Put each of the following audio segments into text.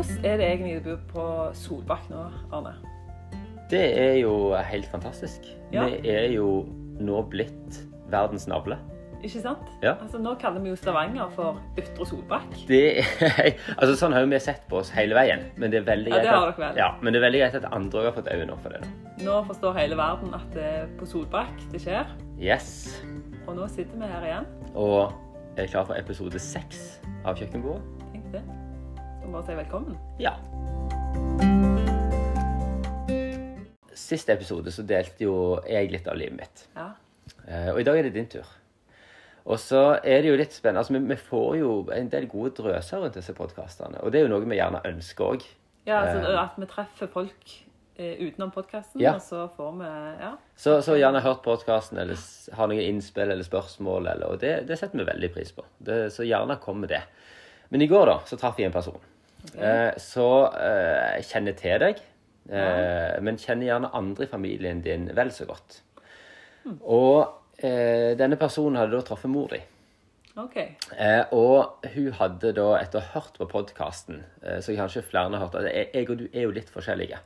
Hvordan er det egentlig å bo på Solbakk nå, Arne? Det er jo helt fantastisk. Ja. Vi er jo nå blitt verdens navle. Ikke sant? Ja. Altså, nå kaller vi jo Stavanger for Ytre Solbakk. Det er, altså Sånn har vi sett på oss hele veien. Men det er veldig Ja, greit det at, ja, men det er veldig greit at andre har fått øye for det. nå. Nå forstår hele verden at det er på Solbakk det skjer. Yes. Og nå sitter vi her igjen. Og er klar for episode seks av Kjøkkenbordet. Tenk det. Så bare si velkommen. Ja. Siste episode så delte jo jeg litt av livet mitt. Ja. Eh, Og i dag er det din tur. Og så er det jo litt spennende. Altså, vi, får jo en del gode drøser rundt disse podkastene. Og det er jo noe vi gjerne ønsker òg. ja altså Eh. at vi treffer folk eh, utenom podkasten, Ja. og så får vi Ja. Så, så gjerne hørt podkasten eller har noen innspill eller spørsmål. Eller, og det, det setter vi veldig pris på. Det, så gjerne kom med det. Men i går da, så traff jeg en person eh, så eh, kjenner til deg, eh, men kjenner gjerne andre i familien din vel så godt. Og eh, denne personen hadde da truffet mor di. Okay. Eh, og hun hadde da, etter å ha hørt på podkasten, eh, så kanskje flere har hørt at jeg, jeg og du er jo litt forskjellige.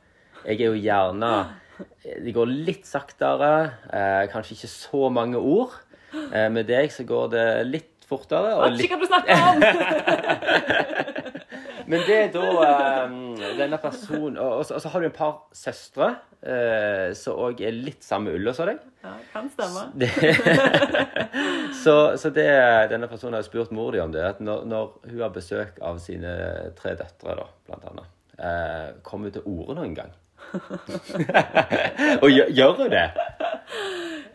Jeg er jo gjerne Det går litt saktere, eh, kanskje ikke så mange ord. Med deg så går det litt fortere. Og litt, ikke hva du snakker om! men det er da um, denne personen Og, og, så, og så har du en par søstre uh, som òg er litt samme ulla som deg. Ja, kan stemme. Det, så så det, denne personen har spurt mor di om det, at når, når hun har besøk av sine tre døtre, da, blant annet, uh, kommer hun til orde noen gang? Og gjør, gjør hun det?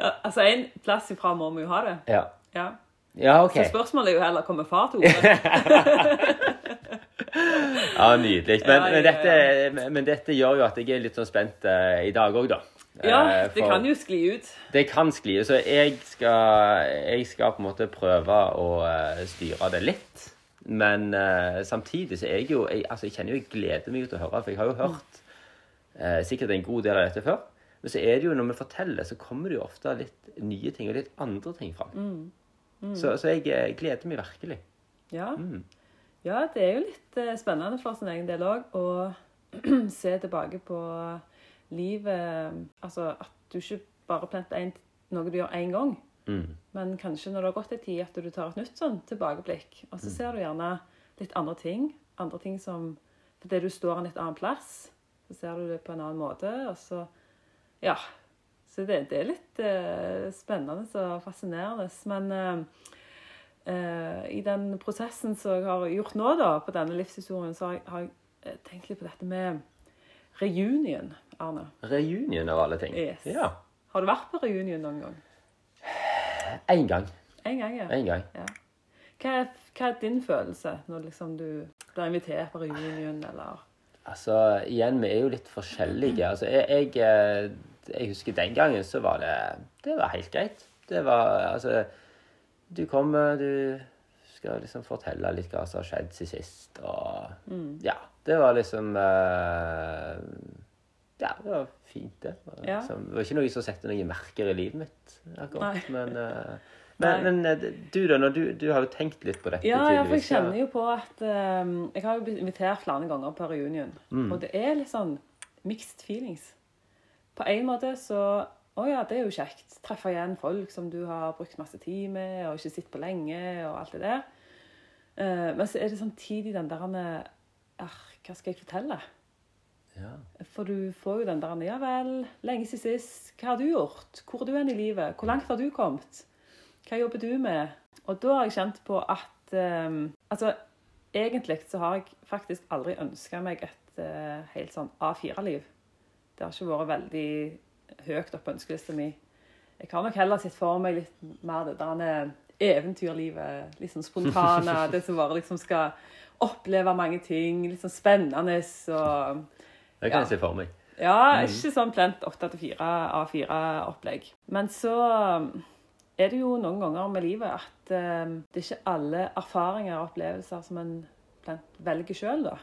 Ja, altså, en plass ifra må vi jo ha det. Ja. Ja. Ja, OK. Så spørsmålet er jo heller kommer far til orde. Ja, Nydelig. Men, men, dette, men dette gjør jo at jeg er litt sånn spent uh, i dag òg, da. Ja, Eh, det kan jo skli ut. Det kan skli. ut. Så jeg skal, jeg skal på en måte prøve å eh, styre det litt. Men samtidig så er jeg jo jeg, altså jeg kjenner jo jeg gleder meg til å høre, for jeg har jo hørt sikkert en god del av dette før. Men så er det jo når vi forteller, så kommer det jo ofte litt nye ting og litt andre ting fram. Så, så jeg eh, gleder meg virkelig. Ja. Mm. ja, det er jo litt eh, spennende for sin egen del òg å se tilbake på livet Altså at du ikke bare planter noe du gjør én gang, Mm. men kanskje når det har gått en tid, at du tar et nytt sånn tilbakeblikk. Og så ser du gjerne litt andre ting. Andre ting som Fordi du står en litt annen plass, så ser du det på en annen måte. Og så Ja. Så det, det er litt uh, spennende og fascinerende. Men uh, i den prosessen som jeg har gjort nå, da, på denne livshistorien, så har jeg, har jeg tenkt litt på dette med reunion, Arne. Reunion av alle ting. Yes. Ja. Har du vært på reunion noen gang? Én gang. En gang, ja. En gang. ja. Hva, er, hva er din følelse når liksom du blir invitert på reunion, eller Altså, igjen, vi er jo litt forskjellige. Altså, jeg, jeg, jeg husker den gangen så var det Det var helt greit. Det var Altså, du kommer, du skal liksom fortelle litt hva som har skjedd siden sist, og Ja. Det var liksom uh, Ja, det var fint, det. Var, Ja. liksom, det var ikke noe som setter noen merker i livet mitt, akkurat. Nei. Men, uh, men, men eh, du, da? Du, du har jo tenkt litt på dette, Ja, ja, for jeg kjenner jo på at um, Jeg har jo blitt invitert flere ganger på reunion, og det er litt sånn mixed feelings. På en måte så Å ja, det er jo kjekt. Treffe igjen folk som du har brukt masse tid med, og ikke sett på lenge, og alt det der. Eh, men så er det samtidig den der eh, Hva skal jeg fortelle? Ja. For du får jo den der Ja vel, lenge siden sist. Hva har du gjort? Hvor er du hen i livet? Hvor langt har du kommet? Hva jobber du med? Og da har jeg kjent på at um, Altså, egentlig så har jeg faktisk aldri ønska meg et uh, helt sånn A4-liv. Det har ikke vært veldig høyt opp på ønskelista mi. Jeg har nok heller sett for meg litt mer det der eventyrlivet. Litt sånn spontane. det som bare liksom skal oppleve mange ting. Litt sånn spennende og Det kan Ja. jeg se for meg. ja, ikke sånn plent 8-4 A4-opplegg. Men så um, er det jo noen ganger med livet at um, det er ikke alle erfaringer og opplevelser som en plent velger sjøl, da.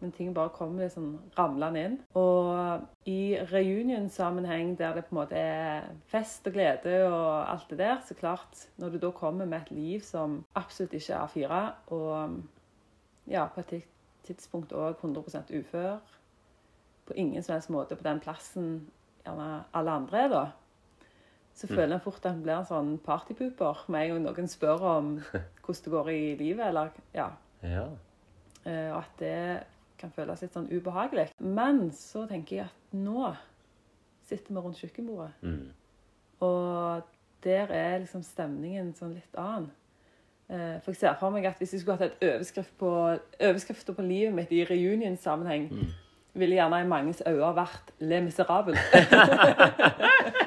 Men ting bare kommer sånn ramlende inn. Og i reunion-sammenheng der det på en måte er fest og glede og alt det der, så klart, når du da kommer med et liv som absolutt ikke er A4, og ja, på et tidspunkt òg 100% ufør. På ingen som helst måte på den plassen gjerne alle andre er, da. Så føler en fort at en blir en sånn partypooper med en gang noen spør om hvordan det går i livet, eller ja. Ja. Eh, Og at det kan føles litt sånn ubehagelig. Men så tenker jeg at nå sitter vi rundt kjøkkenbordet. Mm. Og der er liksom stemningen sånn litt annen. Eh, For jeg ser for meg at hvis jeg skulle hatt et overskrift på, overskrifter på livet mitt i reunion-sammenheng, ville gjerne i manges øyne vært Le Miserable.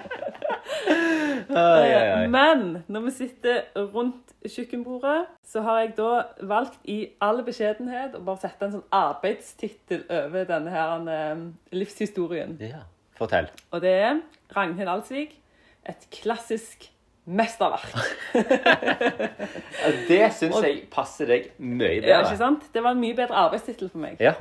Ai, ai, ai. Men når vi sitter rundt kjøkkenbordet, så har jeg da valgt i all beskjedenhet å bare sette en sånn arbeidstittel over denne her eh, livshistorien. ja. Fortell. Og det er Ragnhild Alsvik, et klassisk mesterverk. Det syns jeg passer deg mye bedre. Ja, ikke sant? Det var en mye bedre arbeidstittel for meg. Ja.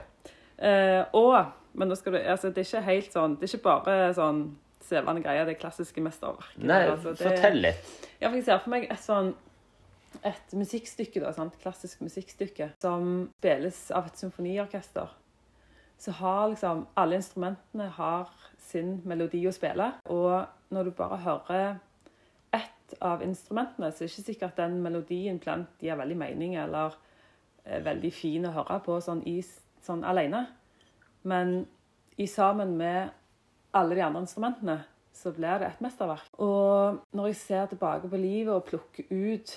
Eh, og, men nå skal du, altså, det er ikke helt sånn, det er ikke bare sånn svevende greie, det klassiske mesterverket. Nei, Altså, det- fortell litt. Ja, for jeg ser for meg et sånn et musikkstykke, da, sant? klassisk musikkstykke, som spilles av et symfoniorkester. Så har liksom alle instrumentene har sin melodi å spille. Og når du bare hører ett av instrumentene, så er det ikke sikkert at den melodien blant de har veldig mening eller er veldig fin å høre på sånn, i, sånn alene. Men i sammen med alle de andre instrumentene, så blir det et mesterverk. Og når jeg ser tilbake på livet og plukker ut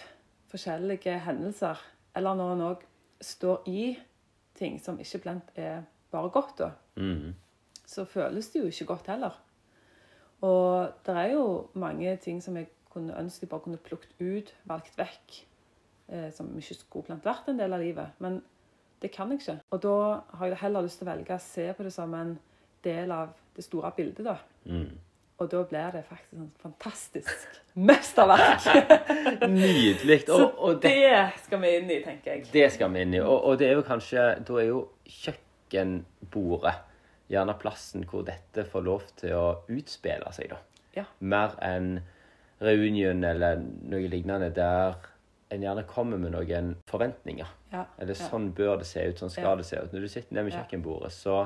forskjellige hendelser, eller når en òg står i ting som ikke blant er bare godt, da, Mm. så føles det jo ikke godt heller. Og det er jo mange ting som jeg kunne ønske jeg bare kunne plukket ut, valgt vekk, eh, som ikke skulle blant vært en del av livet. Men det kan jeg ikke. Og da har jeg heller lyst til å velge å se på det som en del av det store bildet, da. Mm. Og da blir det faktisk en fantastisk mesterverk. Nydelig. Og, og det, det skal vi inn i, tenker jeg. det skal vi inn i. Og, og det er jo kanskje Da er jo kjøkkenbordet gjerne plassen hvor dette får lov til å utspille seg, da. Ja. Mer enn reunion eller noe lignende der en gjerne kommer med noen forventninger. Ja. Eller ja. sånn bør det se ut, sånn skal Ja. det se ut. Når du sitter nede ved Ja. kjøkkenbordet, så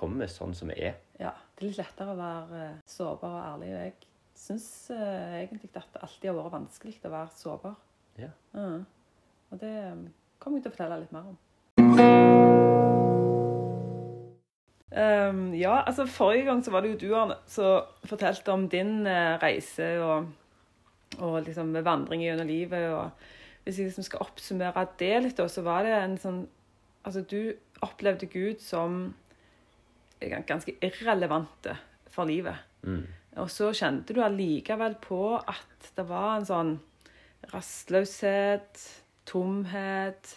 kommer sånn som vi er. Ja, det er litt lettere å være eh, sårbar og ærlig. Og jeg syns uh, egentlig at det alltid har vært vanskelig å være sårbar. Ja. Uh, Og det eh, kommer jeg til å fortelle litt mer om. Um, ja, altså Forrige gang så var det jo du Arne, som fortalte om din uh, reise og, og liksom vandring gjennom livet. og Hvis jeg liksom skal oppsummere det litt, da, så var det en sånn Altså, du opplevde Gud som ganske irrelevante for livet. Mm. Og så kjente du allikevel på at det var en sånn rastløshet, tomhet,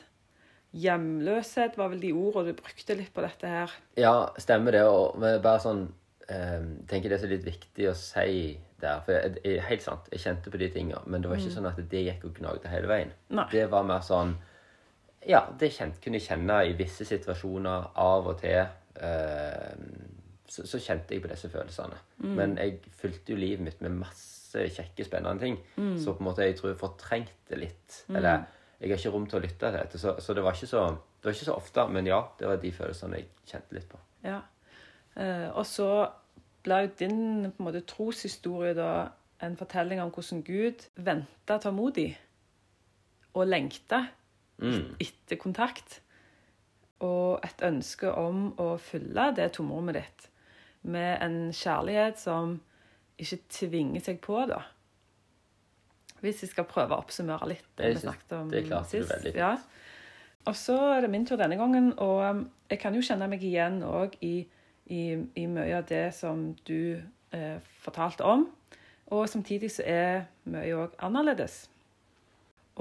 hjemløshet var vel de ordene du brukte litt på dette her. Ja, stemmer det. Og bare sånn eh, tenker det er så litt viktig å si der. For jeg, jeg, helt sant, jeg kjente på de tinga, men det var ikke sånn at det gikk og gnagde hele veien. Nei. Det var mer sånn Ja, det kjent, kunne jeg kjenne i visse situasjoner av og til. Eh, så, så kjente jeg på disse følelsene. Men jeg fylte jo livet mitt med masse kjekke, spennende ting. Så på en måte jeg tror jeg fortrengte litt. Eller jeg har ikke rom til å lytte til dette. Så, så det, var ikke så, det var ikke så ofte. Men ja, det var de følelsene jeg kjente litt på. Ja. Eh, og så ble jo din på en måte, troshistorie da en fortelling om hvordan Gud venta tålmodig og lengta Mm. etter kontakt. Og et ønske om å fylle det tomrommet ditt med en kjærlighet som ikke tvinger seg på, da. Hvis jeg skal prøve å oppsummere litt det vi snakket om det klarte du veldig fint. Ja. Og så er det min tur denne gangen, og um, jeg kan jo kjenne meg igjen òg i, i, i mye av det som du eh, fortalte om. Og samtidig så er mye òg annerledes.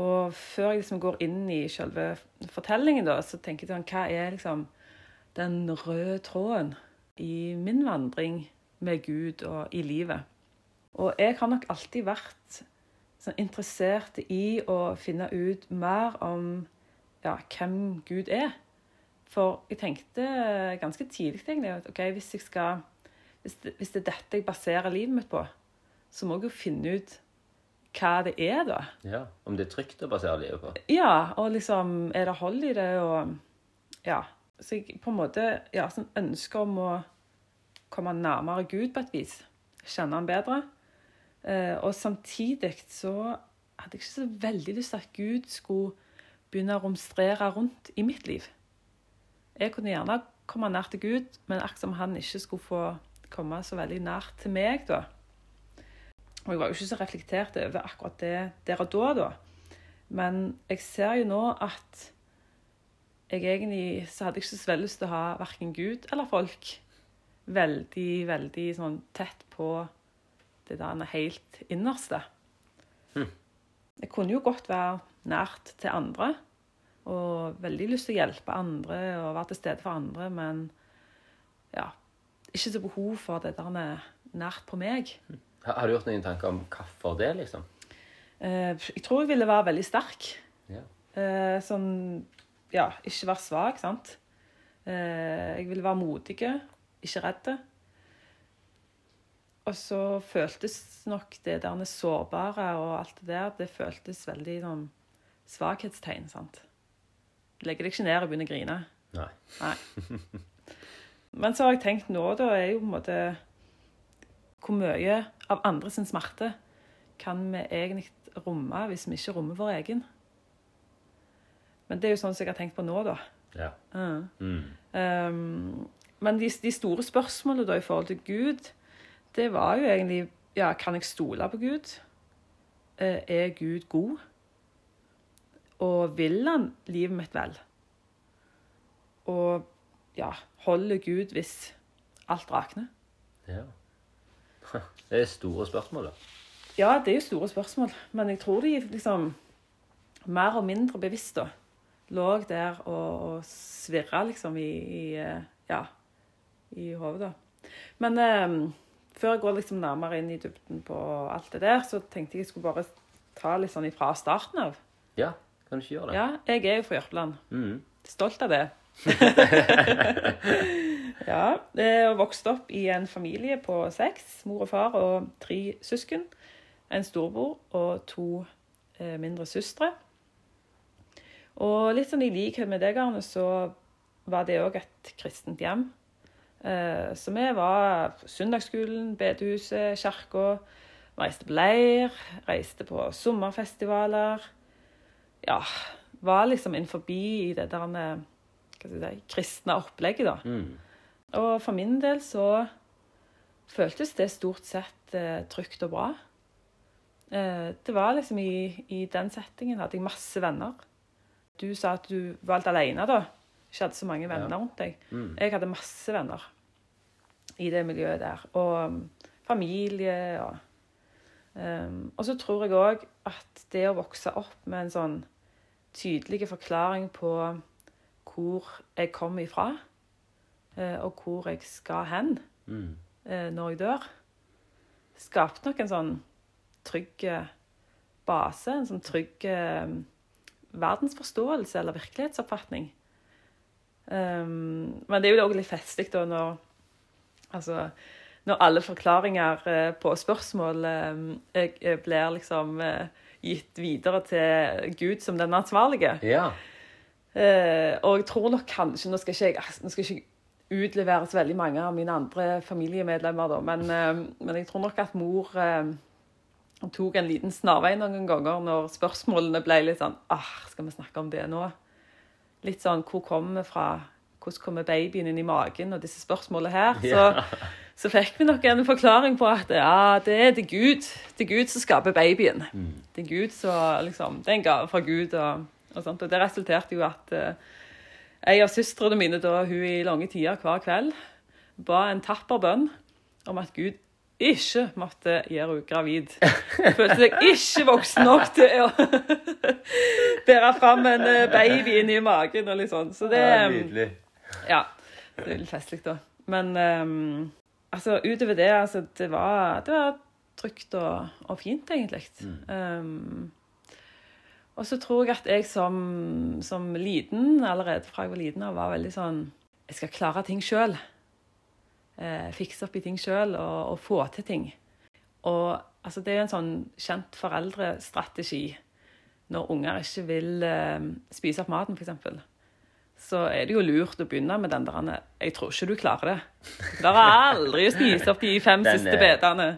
Og før jeg liksom går inn i selve fortellingen, da, så tenker jeg sånn Hva er liksom den røde tråden i min vandring med Gud og i livet? Og jeg har nok alltid vært sånn interessert i å finne ut mer om ja, hvem Gud er. For jeg tenkte ganske tidlig egentlig, at okay, hvis, skal, hvis, det, hvis det er dette jeg baserer livet mitt på, så må jeg jo finne ut hva det er, da. Ja, Om det er trygt å basere livet på. Ja, og liksom Er det hold i det, og Ja. så jeg på en måte ja, sånn ønsker om å komme nærmere Gud på et vis. Kjenne han bedre. Eh, og samtidig så hadde jeg ikke så veldig lyst til at Gud skulle begynne å romstrere rundt i mitt liv. Jeg kunne gjerne komme nær til Gud, men akkurat som han ikke skulle få komme så veldig nært til meg, da. Og jeg var jo ikke så reflektert over akkurat det der og da, da. Men jeg ser jo nå at jeg egentlig så hadde jeg ikke så veldig lyst til å ha verken Gud eller folk veldig, veldig sånn tett på det der helt innerste. Hm. Jeg kunne jo godt være nært til andre og veldig lyst til å hjelpe andre og være til stede for andre, men ja Ikke så behov for det der nært på meg. Har har du gjort noen tanker om hvorfor det, liksom? Eh, Jeg tror jeg ville være veldig sterk. Ja. Eh, Sånn Ja, ikke være svak, sant. Eh, Jeg ville være modig, ikke redd. Og så føltes nok det der sårbare og alt det der, det føltes veldig sånn svakhetstegn, sant. Du legger deg ikke ned og begynner å grine. Nei. Nei. Men så har jeg tenkt nå, da, er jo på en måte Hvor mye av andre sin smerte kan vi egentlig romme hvis vi ikke rommer vår egen? Men det er jo sånn som jeg har tenkt på nå, da. Ja. Uh. Mm. Um, men de, de store spørsmålene da i forhold til Gud, det var jo egentlig Ja, kan jeg stole på Gud? Uh, Er Gud god? Og vil han livet mitt vel? Og ja, holder Gud hvis alt rakner? ja. Det er store spørsmål, da. Ja, det er jo store spørsmål, men jeg tror de liksom mer og mindre bevisst da, lå der og, og svirra liksom i, i eh, ja, i hodet. da. Men eh, før jeg går liksom nærmere inn i dybden på alt det der, så tenkte jeg jeg skulle bare ta litt sånn ifra starten av. Ja, kan du ikke gjøre det? Ja, jeg er jo fra Jørpeland. Mm. Stolt av det. ja, og vokste opp i en familie på seks. Mor og far og tre søsken. En storbror og to eh, mindre søstre. Og litt sånn i likhet med deg, Arne, så var det òg et kristent hjem. Eh, så vi var på søndagsskolen, bedehuset, kirka. Reiste på leir, reiste på sommerfestivaler. Ja, var liksom innenfor i det der med, hva skal jeg si, kristne opplegget, da. Mm. Og for min del så føltes det stort sett eh, trygt og bra. Eh, det var liksom i, i den settingen hadde jeg masse venner. Du sa at du var alt alene da. Ikke hadde så mange venner Ja. rundt deg. Mm. Jeg hadde masse venner i det miljøet der. Og um, familie og um, Og så tror jeg òg at det å vokse opp med en sånn tydelig forklaring på hvor jeg kommer ifra, og hvor jeg skal hen Mm. eh, når jeg dør, skapte nok en sånn trygg eh, base, en sånn trygg eh, verdensforståelse eller virkelighetsoppfatning. Um, men det er jo òg litt festlig da når Altså når alle forklaringer eh, på spørsmål eh, eh, blir liksom eh, gitt videre til Gud som den ansvarlige. Ja. Eh, og jeg tror nok kanskje Nå skal ikke jeg, nå skal ikke jeg utlevere så veldig mange av mine andre familiemedlemmer, da, men, eh, men jeg tror nok at mor eh, tok en liten snarvei noen ganger når spørsmålene ble litt sånn ah, Skal vi snakke om det nå? Litt sånn Hvor kommer vi fra? Hvordan kommer babyen inn i magen? Og disse spørsmålene her. Ja. Så, så fikk vi nok en forklaring på at ja, det er det Gud. Det er Gud som skaper babyen. Mm. Det er Gud som liksom, Det er en gave fra Gud. Og, og, sånt. og det resulterte jo at eh, en av søstrene mine da, hun i lange tider hver kveld ba en tapper bønn om at Gud ikke måtte gjøre henne gravid. Følte seg ikke voksen nok til å bære fram en baby baby inni magen og litt sånn. Så det Ja, eh, Nydelig. ja, det er litt festlig, da. Men um, altså, utover det, altså, det var, det var trygt og, og fint, egentlig. Ehm, og så tror jeg at jeg som, som liten, allerede fra jeg var liten, var veldig sånn Jeg skal klare ting sjøl. Eh, fikse opp i ting sjøl og, og få til ting. Og altså, det er jo en sånn kjent foreldrestrategi når unger ikke vil eh, spise opp maten, f.eks så er det jo lurt å begynne med den der Jeg tror ikke du klarer det. Du klarer aldri å spise opp de fem siste er-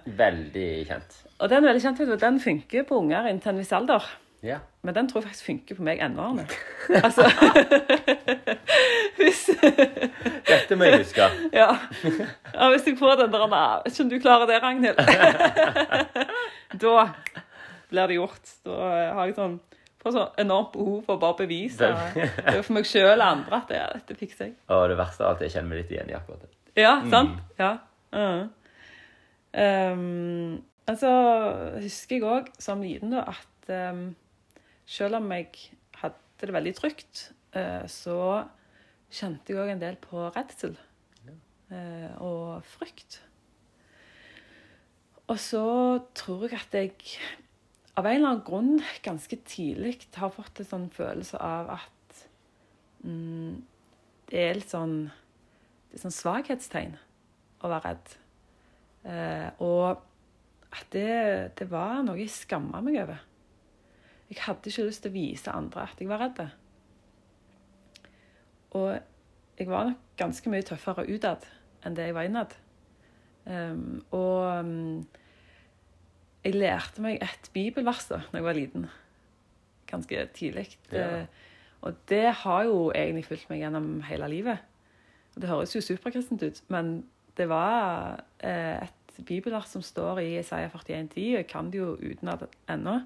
Veldig kjent. Og den er veldig kjent, du, den funker på unger inntil en viss alder. Ja. Men den tror jeg faktisk funker på meg ennå, Arne. Altså Hvis Dette må jeg huske. Ja. ja hvis jeg får den der «Nei, Vet ikke om du klarer det, Ragnhild. da blir det gjort. Da har jeg sånn får så enormt behov for å bare bevise det for meg sjøl og andre at ja, dette fikser jeg. Og det verste av at jeg kjenner meg litt igjen i akkurat det. Ja, sant? Ja. Mhm. Um, altså, husker jeg òg som liten da, at um, selv om jeg hadde det veldig trygt, eh, så kjente jeg òg en del på redsel eh, og frykt. Og så tror jeg at jeg av en eller annen grunn ganske tidlig har fått en sånn følelse av at mm, det er litt sånn det er sånn svakhetstegn å være redd. Eh, og at det, det var noe jeg skamma meg over. Jeg hadde ikke lyst til å vise andre at jeg var redd. Og jeg var nok ganske mye tøffere utad enn det jeg var innad. Um, og um, jeg lærte meg et bibelvers da jeg var liten. Ganske tidlig. Ja. Og det har jo egentlig fulgt meg gjennom hele livet. Og Det høres jo superkristent ut, men det var eh, et bibelvers som står i Isaiah 41,10, og jeg kan det jo utenat ennå.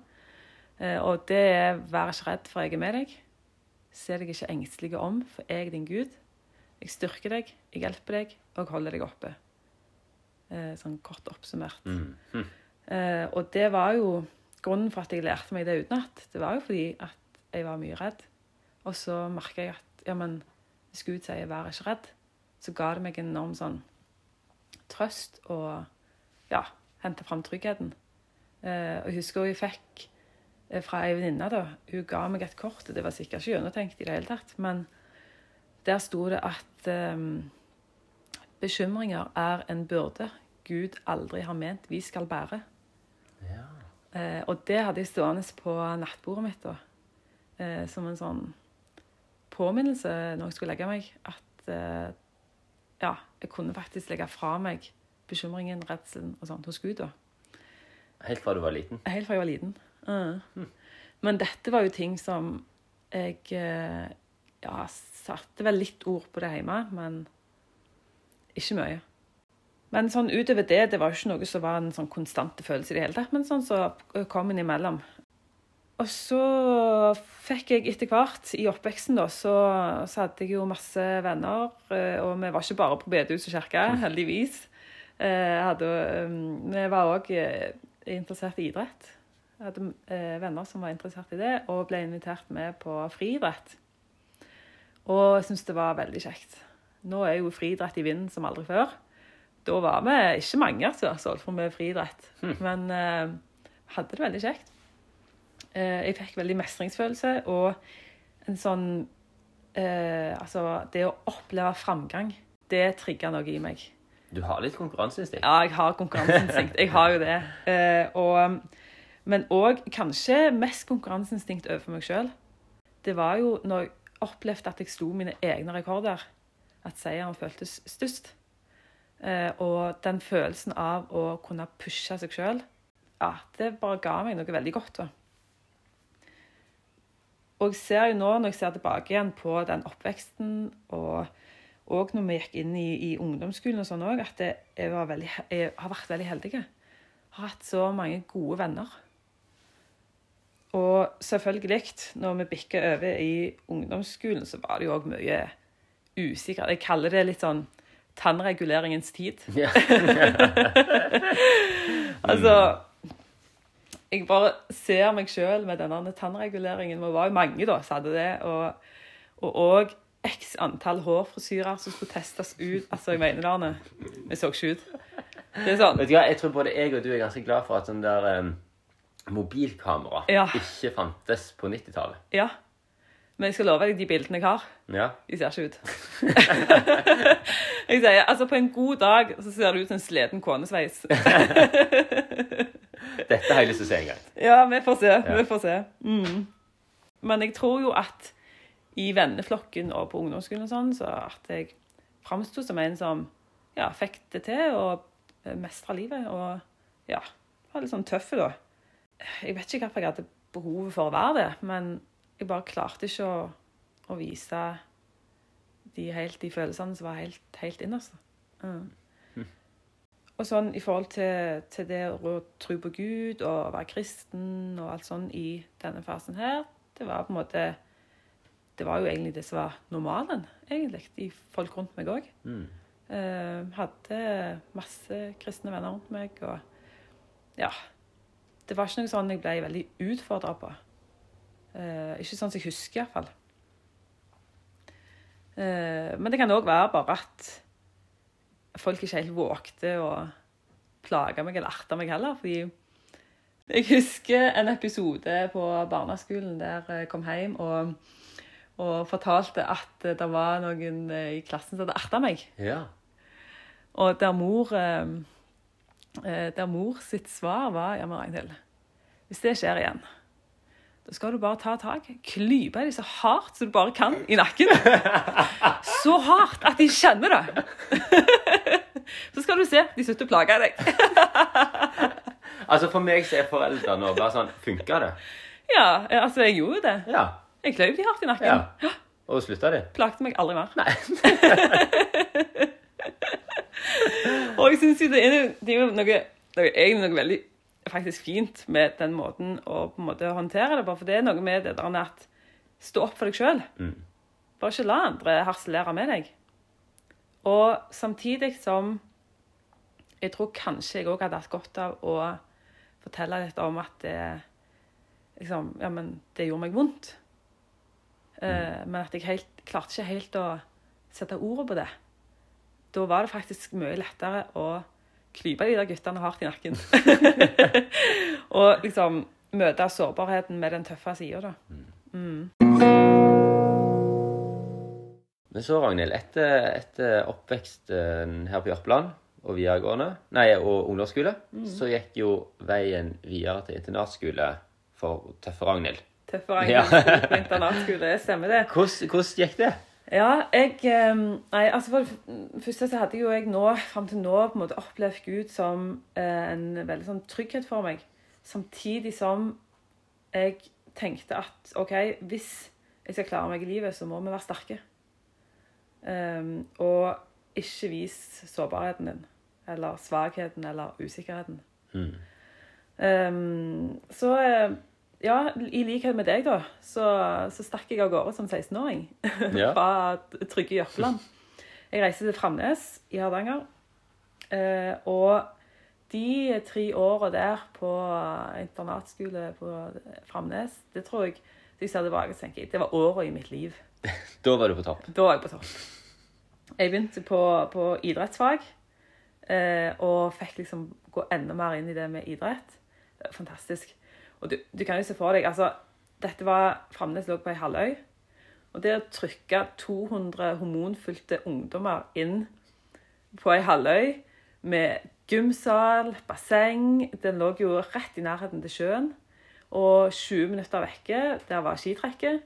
Eh, og det er 'Vær ikke redd, for jeg er med deg'. Se deg ikke engstelige om, for jeg er din Gud. Jeg styrker deg, jeg hjelper deg, og jeg holder deg oppe. Eh, sånn kort oppsummert. Mm. Eh, og det var jo grunnen for at jeg lærte meg det utenat. Det var jo fordi at jeg var mye redd. Og så merka jeg at ja, men hvis Gud sier 'vær ikke redd', så ga det meg en enorm sånn trøst og ja, hente fram tryggheten. Eh, og jeg husker jeg fikk fra ei venninne, da. Hun ga meg et kort, det var sikkert ikke gjennomtenkt i det hele tatt, men der sto det at um, bekymringer er en byrde Gud aldri har ment vi skal bære. Ja. Eh, og det hadde jeg stående på nattbordet mitt da. Eh, som en sånn påminnelse når jeg skulle legge meg. At eh, ja, jeg kunne faktisk legge fra meg bekymringen, redselen og sånt hos Gud. da. Helt fra du var liten. Helt fra jeg var liten. Mm. Men dette var jo ting som jeg eh, ja, satte vel litt ord på det hjemme, men ikke mye. Men sånn utover det, det var jo ikke noe som var en sånn konstante følelse i det hele tatt, men sånn så kom en imellom. Og så fikk jeg etter hvert, i oppveksten da, så, så hadde jeg jo masse venner, eh, og vi var ikke bare på bedehus og kirke, heldigvis. Eh, hadde, eh, vi var òg interessert i idrett. Jeg hadde eh, venner som var interessert i det, og ble invitert med på friidrett. Og jeg syntes det var veldig kjekt. Nå er jo friidrett i vinden som aldri før. Da var vi ikke mange som som solgt for mye friidrett, men eh, hadde det veldig kjekt. Eh, jeg fikk veldig mestringsfølelse og en sånn eh, Altså, det å oppleve framgang, det trigga noe i meg. Du har litt konkurranseinstinkt. Ja, jeg har konkurranseinstinkt. Jeg har jo det. Eh, og, men òg kanskje mest konkurranseinstinkt overfor meg sjøl. Det var jo når jeg opplevde at jeg slo mine egne rekorder, at seieren føltes størst. Eh, og den følelsen av å kunne pushe seg sjøl, ja, det bare ga meg noe veldig godt. Og jeg ser jo nå, når jeg ser tilbake igjen på den oppveksten, og, og når vi gikk inn i, i ungdomsskolen og sånn òg, at jeg, veldig, jeg har vært veldig heldig. Har hatt så mange gode venner. Og selvfølgelig, når vi bikker over i ungdomsskolen, så var det jo òg mye usikkert. Jeg kaller det litt sånn tannreguleringens tid. Yeah. Altså Jeg bare ser meg sjøl med denne tannreguleringen. Vi var jo mange da som hadde det. Og, og òg x antall hårfrisyrer som skulle testes ut. Altså, jeg mener det, Arne. Vi så ikke ut. Det er sånn. Vet du hva, Jeg tror både jeg og du er ganske glad for at den der um, mobilkamera Ja. ikke fantes på 90-tallet. Ja. Men jeg skal love deg, de bildene jeg har, Ja. de ser ikke ut. jeg sier, altså På en god dag så ser det ut som en sliten konesveis. Dette har jeg lyst til å se en gang. Ja, vi får se. Vi får se. Mm. Men jeg tror jo at i venneflokken og på ungdomsskolen og sånn, så at jeg framsto som en som ja, fikk det til og mestra livet. Og ja, var litt sånn tøff da. Jeg vet ikke hvorfor jeg hadde behovet for å være det, men jeg bare klarte ikke å, å vise de, helt, de følelsene som var helt, helt innerst. Mm. Og sånn i forhold til, til, det å tro på Gud og være kristen og alt sånn i denne fasen her, det var på en måte Det var jo egentlig det som var normalen, egentlig, i folk rundt meg òg. Mm. Eh, hadde masse kristne venner rundt meg, og ja Det var ikke noe sånn jeg ble veldig utfordra på. Eh, ikke sånn som jeg husker, iallfall. Eh, men det kan òg være bare at folk ikke helt vågte å plage meg eller erte meg heller. Fordi jeg husker en episode på barneskolen der jeg kom hjem og, og fortalte at det var noen i klassen som hadde erta meg. Ja. Og der mor, eh, der mor sitt svar var Ja, men Ragnhild, hvis det skjer igjen da skal du bare ta tak, klype dem så hardt som du bare kan i nakken. Så hardt at de kjenner det. Så skal du se, de slutter å plage deg. altså For meg så er foreldrene bare sånn Funka det? Ja, altså jeg gjorde det. Ja. Jeg kløyv de hardt i nakken. Ja. Og slutta de? Plagte meg aldri mer. Nei. Og jeg syns jo det er, det er jo noe, egentlig noe veldig faktisk fint med den måten å på en måte håndtere det på. For det er noe med det der at stå opp for deg sjøl. Mm. Bare ikke la andre harselere med deg. Og samtidig som jeg tror kanskje jeg òg hadde hatt godt av å fortelle litt om at det liksom, Ja, men det gjorde meg vondt. Mm. Uh, men at jeg helt, klarte ikke helt å sette ordet på det. Da var det faktisk mye lettere å klype de der guttene hardt i nakken. og liksom møte sårbarheten med den tøffe sida, da. Mm. Men så, Ragnhild, etter, etter oppveksten her på Jørpeland og videregående, nei, og ungdomsskole, mm. så gikk jo veien videre til internatskole for tøffe Ragnhild. Tøffe Ragnhild på internatskole, stemmer det. Hvordan, hvordan gikk det? Ja, jeg ehm, Nei, altså for det første så hadde jo jeg nå, fram til nå, på en måte opplevd Gud som eh, en veldig sånn trygghet for meg. Samtidig som jeg tenkte at OK, hvis jeg skal klare meg i livet, så må vi være sterke. Um, og ikke vis sårbarheten din, eller svakheten, eller usikkerheten. Mm. Um, så eh, ja, i likhet med deg, da, så, så stakk jeg av gårde som 16-åring. Ja. fra trygge Jørpeland. Jeg reiste til Framnes i Hardanger. Eh, og de tre åra der på internatskole på Framnes, det tror jeg jeg ser tilbake, tenker jeg, det var åra i mitt liv. da var du på topp? Da var jeg på topp. Jeg begynte på, på idrettsfag, eh, og fikk liksom gå enda mer inn i det med idrett. Det var fantastisk. Og du, du, kan jo se for deg altså, Dette var Framnes lå på ei halvøy. Og det å trykke 200 hormonfylte ungdommer inn på ei halvøy med gymsal, basseng Den lå jo rett i nærheten til sjøen. Og 20 minutter vekke, der var skitrekket.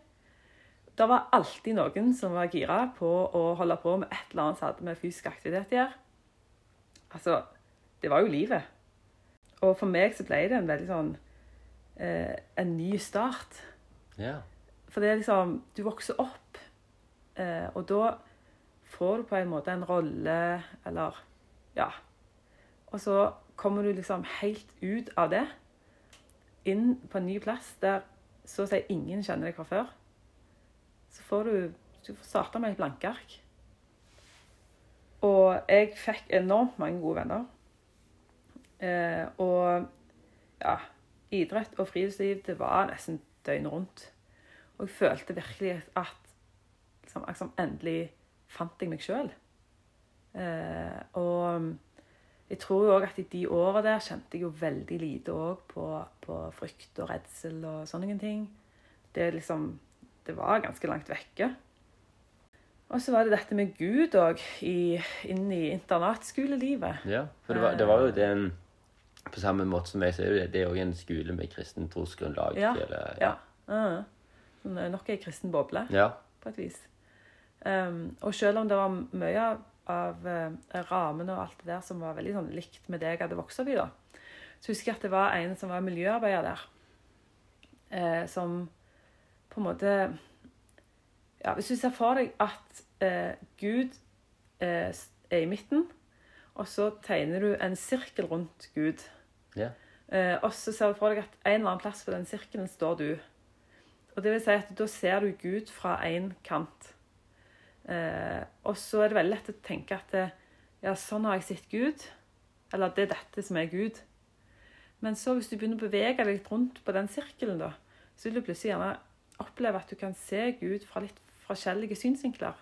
Det var alltid noen som var gira på å holde på med et eller annet som hadde med fysisk aktivitet å gjøre. Altså, det var jo livet. Og for meg så ble det en veldig sånn eh, en ny start. Ja. For det er liksom Du vokser opp, eh, og da får du på en måte en rolle, eller Ja. Og så kommer du liksom helt ut av det, inn på en ny plass der så å si ingen kjenner deg fra før. Så får du Du får starte med et blankeark. Og jeg fikk enormt mange gode venner. Eh, og ja idrett og friluftsliv det var nesten døgnet rundt. Og jeg følte virkelig at liksom, liksom endelig fant jeg meg sjøl. Eh, og jeg tror jo òg at i de åra der kjente jeg jo veldig lite òg på, på, frykt og redsel og sånne ting. Det liksom Det var ganske langt vekke. Og så var det dette med Gud òg inn i internatskolelivet. Ja, for det var, det var jo den på samme måte som jeg ser det, det er òg en skole med kristen trosgrunnlag. Ja. Eller, ja. ja. Uh, nok ei kristen boble. Ja. på et vis. Um, og selv om det var mye av, uh, rammene og alt det der som var veldig sånn likt med det jeg hadde vokst opp i, da, så husker jeg at det var en som var miljøarbeider der, uh, som på en måte ja, Hvis du ser for deg at uh, Gud eh, er i midten, og så tegner du en sirkel rundt Gud. Ja. Eh, og så ser du for deg at en eller annen plass på den sirkelen står du. Og det vil si at Da ser du Gud fra én kant. Eh, og så er det veldig lett å tenke at det, ja, sånn har jeg sett Gud. Eller det er dette som er Gud. Men så hvis du begynner å bevege deg litt rundt på den sirkelen, da, så vil du plutselig gjerne oppleve at du kan se Gud fra litt forskjellige synsvinkler.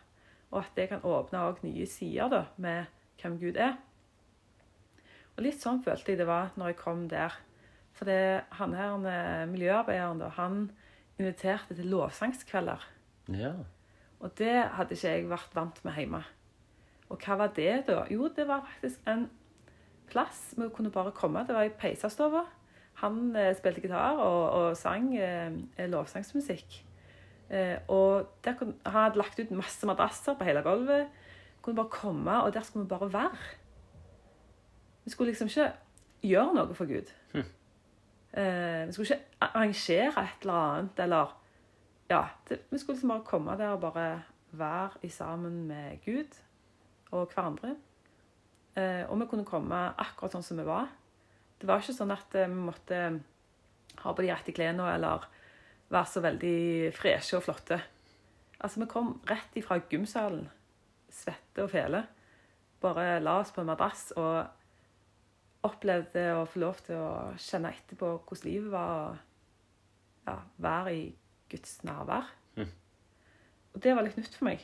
Og at det kan åpne også nye sider da, med hvem Gud er. Og Litt sånn følte jeg det var når jeg kom der. For det, han her, miljøarbeideren da, han inviterte til lovsangskvelder. Ja. Og det hadde ikke jeg vært vant med hjemme. Og hva var det, da? Jo, det var faktisk en plass vi kunne bare komme. Det var i peisestova. Han eh, spilte gitar og, og sang eh, lovsangsmusikk. Eh, og der Han hadde lagt ut masse madrasser på hele gulvet. Kunne bare komme, og der skulle vi bare være. Vi skulle liksom ikke gjøre noe for Gud. Hm. Eh, vi skulle ikke arrangere et eller annet, eller Ja. Det, vi skulle liksom bare komme der og bare være i sammen med Gud og hverandre. Eh, og vi kunne komme akkurat sånn som vi var. Det var ikke sånn at eh, vi måtte ha på de rette klærne eller være så veldig freshe og flotte. Altså, vi kom rett ifra gymsalen, svette og fele. Bare la oss på en madrass og opplevde å få lov til å kjenne etterpå hvordan livet var. Og ja, være i Guds nærvær. Mm. Og det var litt nytt for meg.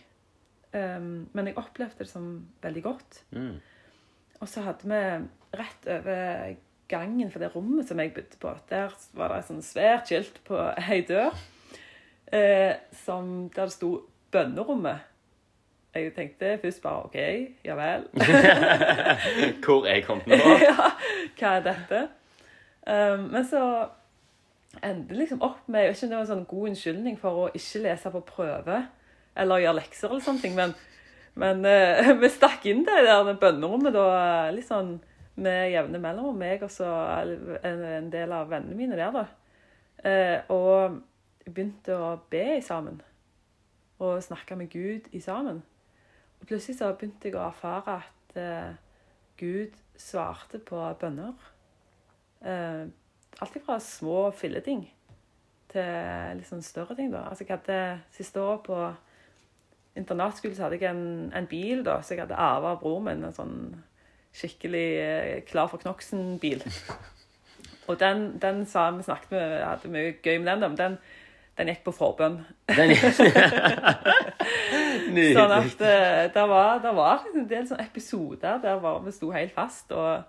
Um, men jeg opplevde det som veldig godt. Mm. Og så hadde vi rett over gangen for det rommet som jeg bodde på. Der var det et sånn svært skilt på ei dør eh, som, der det sto 'Bønnerommet'. Jeg tenkte først bare OK, ja vel. Hvor er jeg kommet nå? ja, hva er dette? Um, men så endte liksom opp med ikke om det var en sånn god unnskyldning for å ikke lese på prøve eller gjøre lekser eller sånne ting, men men uh, vi stakk inn det der bønnerommet da, litt sånn med jevne mellomrom. Meg og så en, en, del av vennene mine der, da. Uh, og begynte å be sammen. Og snakke med Gud i sammen. Plutselig så begynte jeg å erfare at uh, Gud svarte på bønner. Uh, alt fra små filleting til litt sånn større ting. da. Altså Jeg hadde siste år på internatskole så hadde jeg en, en bil da, så jeg hadde arva av broren min. En sånn skikkelig eh, klar for knoksen-bil. Og den, den sa vi snakket med, hadde mye gøy med den, da, men den, den gikk på forbønn. sånn at eh, det var, det var liksom en del sånne episoder der var, vi sto helt fast. Og,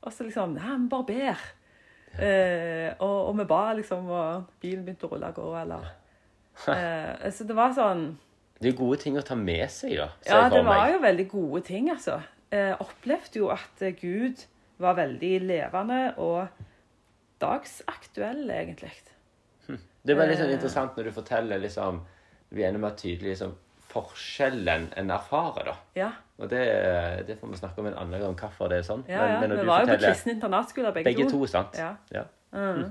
og så liksom Nei, vi bare ber. Eh, og, og, vi ba, liksom, og bilen begynte å rulle av gårde, eller eh, Så det var sånn det er gode ting å ta med seg, da. Ja, det var jo veldig gode ting, altså. Jeg opplevde jo at Gud var veldig levende og dagsaktuell, egentlig. Det var litt sånn interessant når du forteller liksom Vi er enda mer tydelig liksom, forskjellen en erfarer, da. Ja. Og det, det, får vi snakke om en annen gang, hvorfor det er sånn. Ja, ja. Men, vi var jo på kristen internatskole, begge, begge to. sant? Ja. ja. Mm.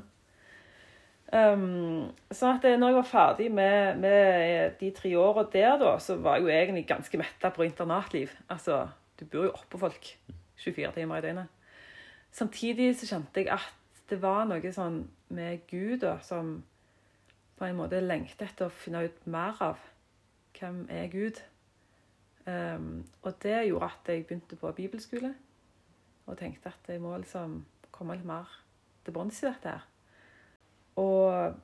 Um, sånn at når jeg var ferdig med, med de tre åra der, da, så var jeg jo egentlig ganske metta på internatliv. Altså, du bor jo oppå folk 24 timer i døgnet. Samtidig så kjente jeg at det var noe sånn med Gud da, som på en måte lengter etter å finne ut mer av. Hvem er Gud? Um, og det gjorde at jeg begynte på bibelskole og tenkte at jeg må liksom komme litt mer til bunns i dette her. Og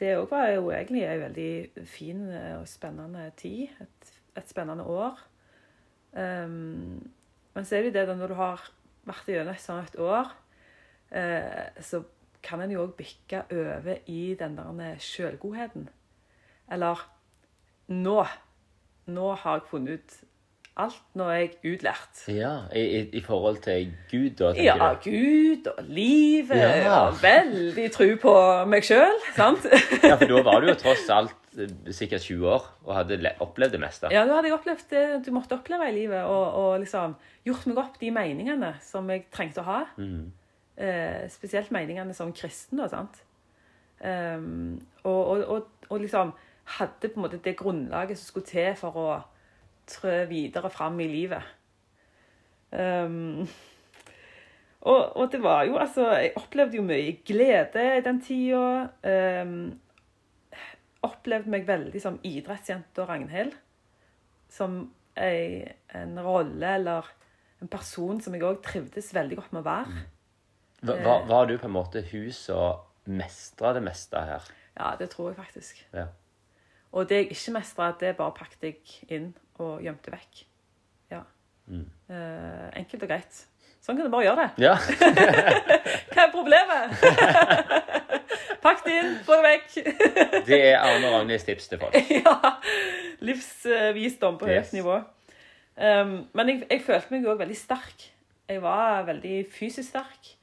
det òg var jo egentlig ei veldig fin og spennende tid. Et, et spennende år. Um, men så er det jo det da når du har vært gjennom et sånt år, uh, så kan en jo òg bikke over i den der sjølgodheten. Eller nå Nå har jeg funnet ut alt nå er jeg utlært. Ja, I, i forhold til Gud, da? Ja, du? Gud og livet. Ja. Og veldig tro på meg sjøl, sant? ja, for da var du jo tross alt eh, sikkert 20 år og hadde opplevd det meste. Ja, da hadde jeg opplevd det du måtte oppleve i livet, og, og liksom gjort meg opp de meningene som jeg trengte å ha. Mm. Eh, spesielt meningene som kristen, da, sant. Um, og, og, og, og liksom hadde på en måte det grunnlaget som skulle til for å trø videre fram i livet. Um, og, det var jo altså Jeg opplevde jo mye glede i den tida. Um, opplevde meg veldig som idrettsjenta Ragnhild. Som ei, en rolle eller en person som jeg òg trivdes veldig godt med å være. Var, var, du på en måte hun som mestra det meste her? Ja, det tror jeg faktisk. Ja. Og det jeg ikke mestra, det bare pakket jeg inn og gjemte vekk. Ja. Mm. Eh, enkelt og greit. Sånn kan du bare gjøre det. Ja. Hva er problemet? Pakk det inn, få det vekk. Det er Arne Ragnhilds tips til folk. ja. Livsvisdom på høyt Yes. nivå. Um, men jeg, jeg følte meg òg veldig sterk. Jeg var veldig fysisk sterk.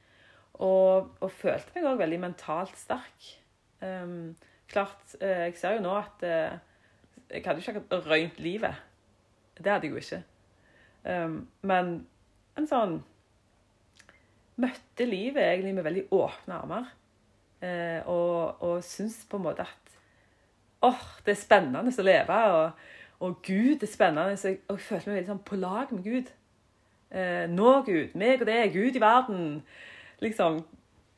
Og, og følte meg òg veldig mentalt sterk. Um, klart, eh, jeg ser jo nå at eh, jeg hadde jo ikke akkurat røynt livet. Det hadde jeg jo ikke. Um, men en sånn Møtte livet egentlig med veldig åpne armer. Uh, og, og syns på en måte at åh, det er spennende å leve, og, og Gud er spennende. Så jeg, og jeg følte meg veldig sånn på lag med Gud. Uh, nå, Gud, meg og det, Gud i verden. Liksom,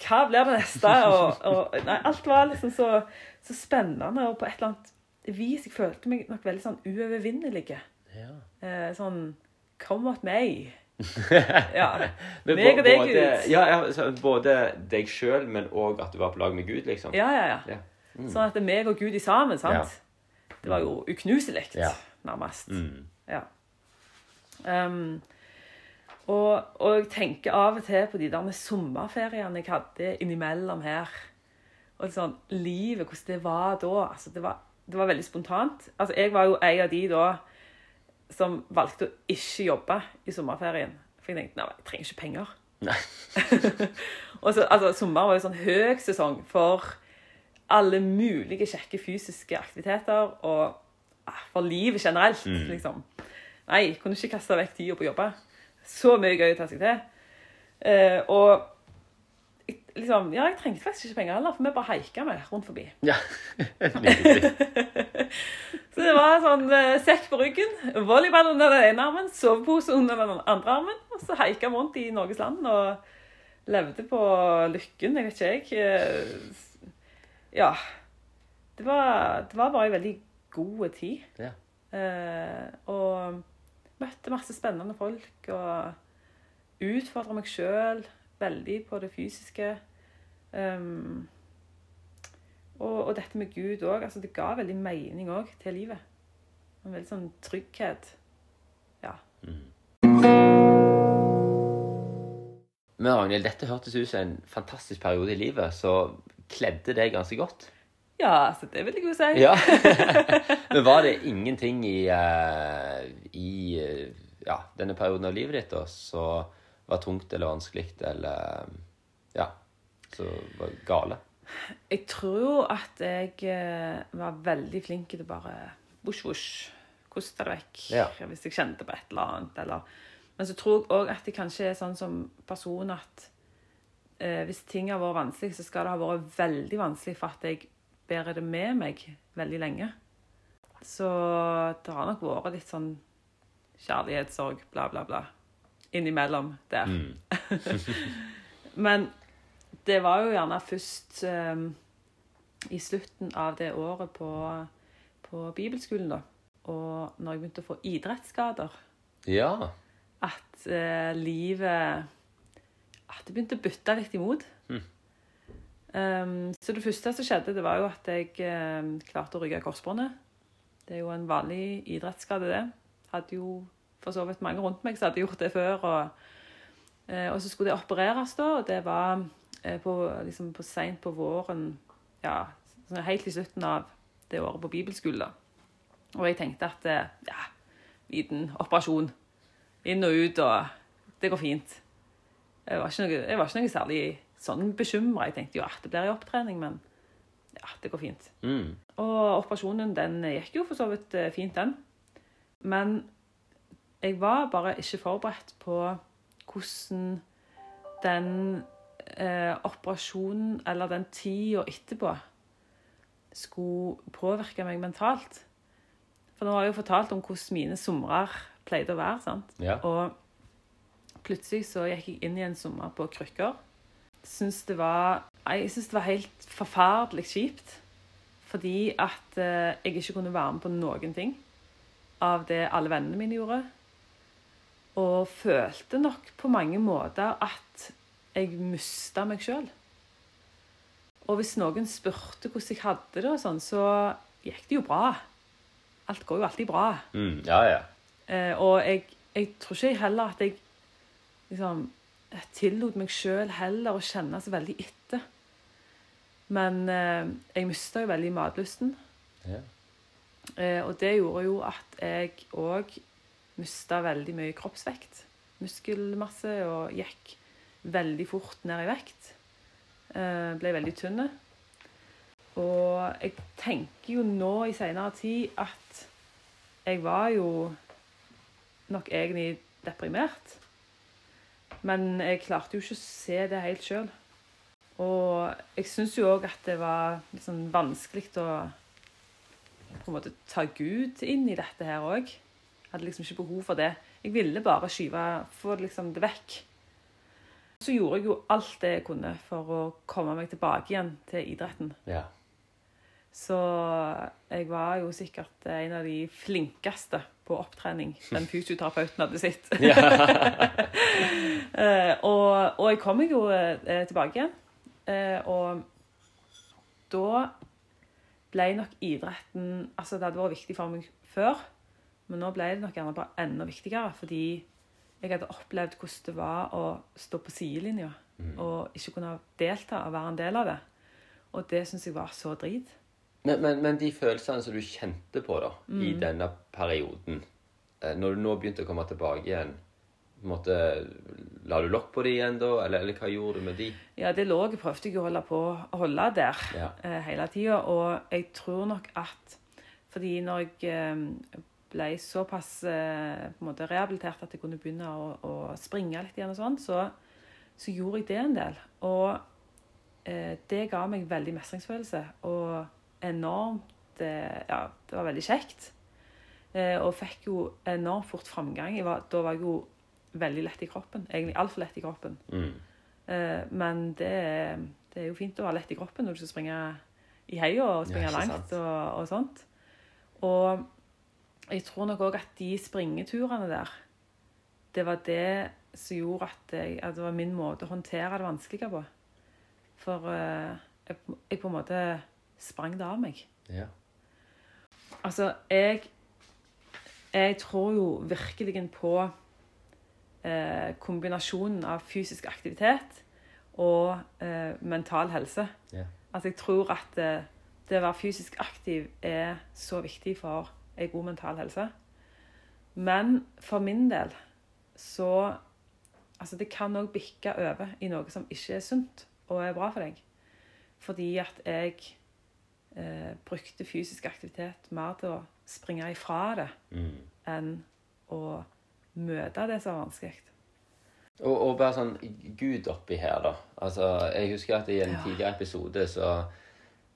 hva blir det neste? Og, og, nei, alt var liksom så, så spennende, og på et eller annet vis jeg følte meg nok veldig sånn uovervinnelig. Ja. Eh, sånn Come at meg. Ja. Men Meg og deg, både, Gud. Ja, ja, så både deg sjøl, men òg at du var på lag med Gud, liksom. Ja, ja, ja. Ja. Sånn at det er meg og Gud i sammen, sant? Det var jo uknuselig, Ja. nærmest. Mm. Ja. Um, og, og jeg tenker av og til på de der med sommerferiene jeg hadde innimellom her. Og sånn, livet, hvordan det var da. Altså, det, var, det var veldig spontant. Altså, jeg var jo en av de da som valgte å ikke jobbe i sommerferien. For jeg tenkte nei, jeg trenger ikke penger. Nei. og så, altså, sommer var jo sånn høgsesong for alle mulige kjekke fysiske aktiviteter og ah, for livet generelt, liksom. Nei, kunne ikke kaste vekk tida på å jobbe. Så mye gøy å ta seg til. Eh, og liksom, ja, jeg trengte faktisk ikke penger heller, for vi bare haika med rundt forbi. Ja. Så det var sånn eh, sekk på ryggen, volleyball under den ene armen, sovepose under den andre armen, og så haika vi rundt i Norges land og levde på lykken, jeg vet ikke jeg. Eh, Ja. Det var, det var bare en veldig god tid. Ja. Eh, og møtte masse spennende folk og utfordra meg sjøl veldig på det fysiske. Um, og, og dette med Gud òg. Altså, det ga veldig mening òg til livet. En veldig sånn trygghet. Ja. Men Ragnhild, dette hørtes ut som en fantastisk periode i livet, så kledde det ganske godt. Ja, så det vil jeg jo si. Ja. Men var det ingenting i, eh, i eh, ja, denne perioden av livet ditt da, som var tungt eller vanskelig eller ja, som var gale? Jeg tror at jeg eh, var veldig flink til bare vosj, vosj, koste det vekk. Ja. Hvis jeg kjente på et eller annet. Eller. Men så tror jeg òg at jeg kanskje er sånn som person at eh, hvis ting har vært vanskelig, så skal det ha vært veldig vanskelig for at jeg bærer det med meg veldig lenge. Så det har nok vært litt sånn kjærlighetssorg, bla, bla, bla, innimellom der. Men det var jo gjerne først um, i slutten av det året på, på bibelskolen, da. Og når jeg begynte å få idrettsskader, Ja. at uh, livet At det begynte å bytte litt imot. Um, så det første som skjedde, det var jo at jeg um, klarte å rygge korsbåndet. Det er jo en vanlig idrettsskade, det. Hadde jo for så vidt mange rundt meg som hadde gjort det før. Og, uh, og så skulle det opereres, da, og det var uh, på, liksom på seint på våren Ja, sånn helt i slutten av det året på bibelskolen. da. Og jeg tenkte at uh, ja, liten operasjon. Inn og ut, og det går fint. Jeg var ikke noe, var ikke noe særlig sånn bekymra. Jeg tenkte jo at det blir en opptrening, men ja, det går fint. Mm. Og operasjonen den gikk jo for så vidt eh, fint, den. Men jeg var bare ikke forberedt på hvordan den eh, operasjonen, eller den tida etterpå, skulle påvirke meg mentalt. For nå har jeg jo fortalt om hvordan mine somrer pleide å være. sant? Ja. Og plutselig så gikk jeg inn i en sommer på krykker. Syns det var, jeg syns det var helt forferdelig kjipt. Fordi at eh, jeg ikke kunne være med på noen ting av det alle vennene mine gjorde. Og følte nok på mange måter at jeg mista meg sjøl. Og hvis noen spurte hvordan jeg hadde det, og sånn, så gikk det jo bra. Alt går jo alltid bra. Mm. Ja, ja. Eh, og jeg, jeg tror ikke heller at jeg liksom tillot meg sjøl heller å kjenne så veldig etter. Men eh, jeg mista jo veldig matlysten. ja. Eh, og det gjorde jo at jeg òg mista veldig mye kroppsvekt. Muskelmasse, og gikk veldig fort ned i vekt. Eh, ble veldig tynn. Og jeg tenker jo nå i seinere tid at jeg var jo nok egentlig deprimert. Men jeg klarte jo ikke å se det helt sjøl. Og jeg syns jo òg at det var litt sånn vanskelig å på en måte ta Gud inn i dette her òg. Hadde liksom ikke behov for det. Jeg ville bare skyve få liksom det vekk. Så gjorde jeg jo alt det jeg kunne for å komme meg tilbake igjen til idretten. ja. Så jeg var jo sikkert en av de flinkeste på opptrening den fysioterapeuten hadde sett. Eh, og, og jeg kom meg jo eh, tilbake igjen. Eh, og da ble nok idretten Altså, det hadde vært viktig for meg før, men nå ble det nok gjerne bare enda viktigere, fordi jeg hadde opplevd hvordan det var å stå på sidelinja og ikke kunne delta og være en del av det. Og det syns jeg var så drit. Men, men, men de følelsene som du kjente på da, i Mm. denne perioden, eh, når du nå begynte å komme tilbake igjen, måte, la du lokk på de igjen da, eller, eller hva gjorde du med de? Ja, det lå jeg prøvde jeg å holde på å holde der Ja. eh, hele tida. Og jeg tror nok at fordi når jeg eh, ble såpass eh, på en måte rehabilitert at jeg kunne begynne å, å springe litt igjen, og sånn, så, så gjorde jeg det en del. Og eh, det ga meg veldig mestringsfølelse og enormt eh, Ja, det var veldig kjekt. Eh, og fikk jo enormt fort framgang. Var, da var jeg jo veldig lett i kroppen. Egentlig altfor lett i kroppen. Mm. Eh, men det, det er jo fint å være lett i kroppen når du skal springe i heia og springe langt og, og sånt. Og jeg tror nok òg at de springeturene der, det var det som gjorde at, jeg, at det var min måte å håndtere det vanskelige på. For jeg, jeg på en måte sprang det av meg. Ja. Altså, jeg Jeg tror jo virkelig på eh, kombinasjonen av fysisk aktivitet og eh, mental helse. Ja. Altså, jeg tror at eh, det å være fysisk aktiv er så viktig for en god mental helse. Men for min del så Altså, det kan òg bikke over i noe som ikke er sunt og er bra for deg. Fordi at jeg eh, brukte fysisk aktivitet mer til å springe ifra det Mm. enn å møte det som var vanskelig. Og, og bare sånn Gud oppi her, da. Altså, jeg husker at i en Ja. tidligere episode så,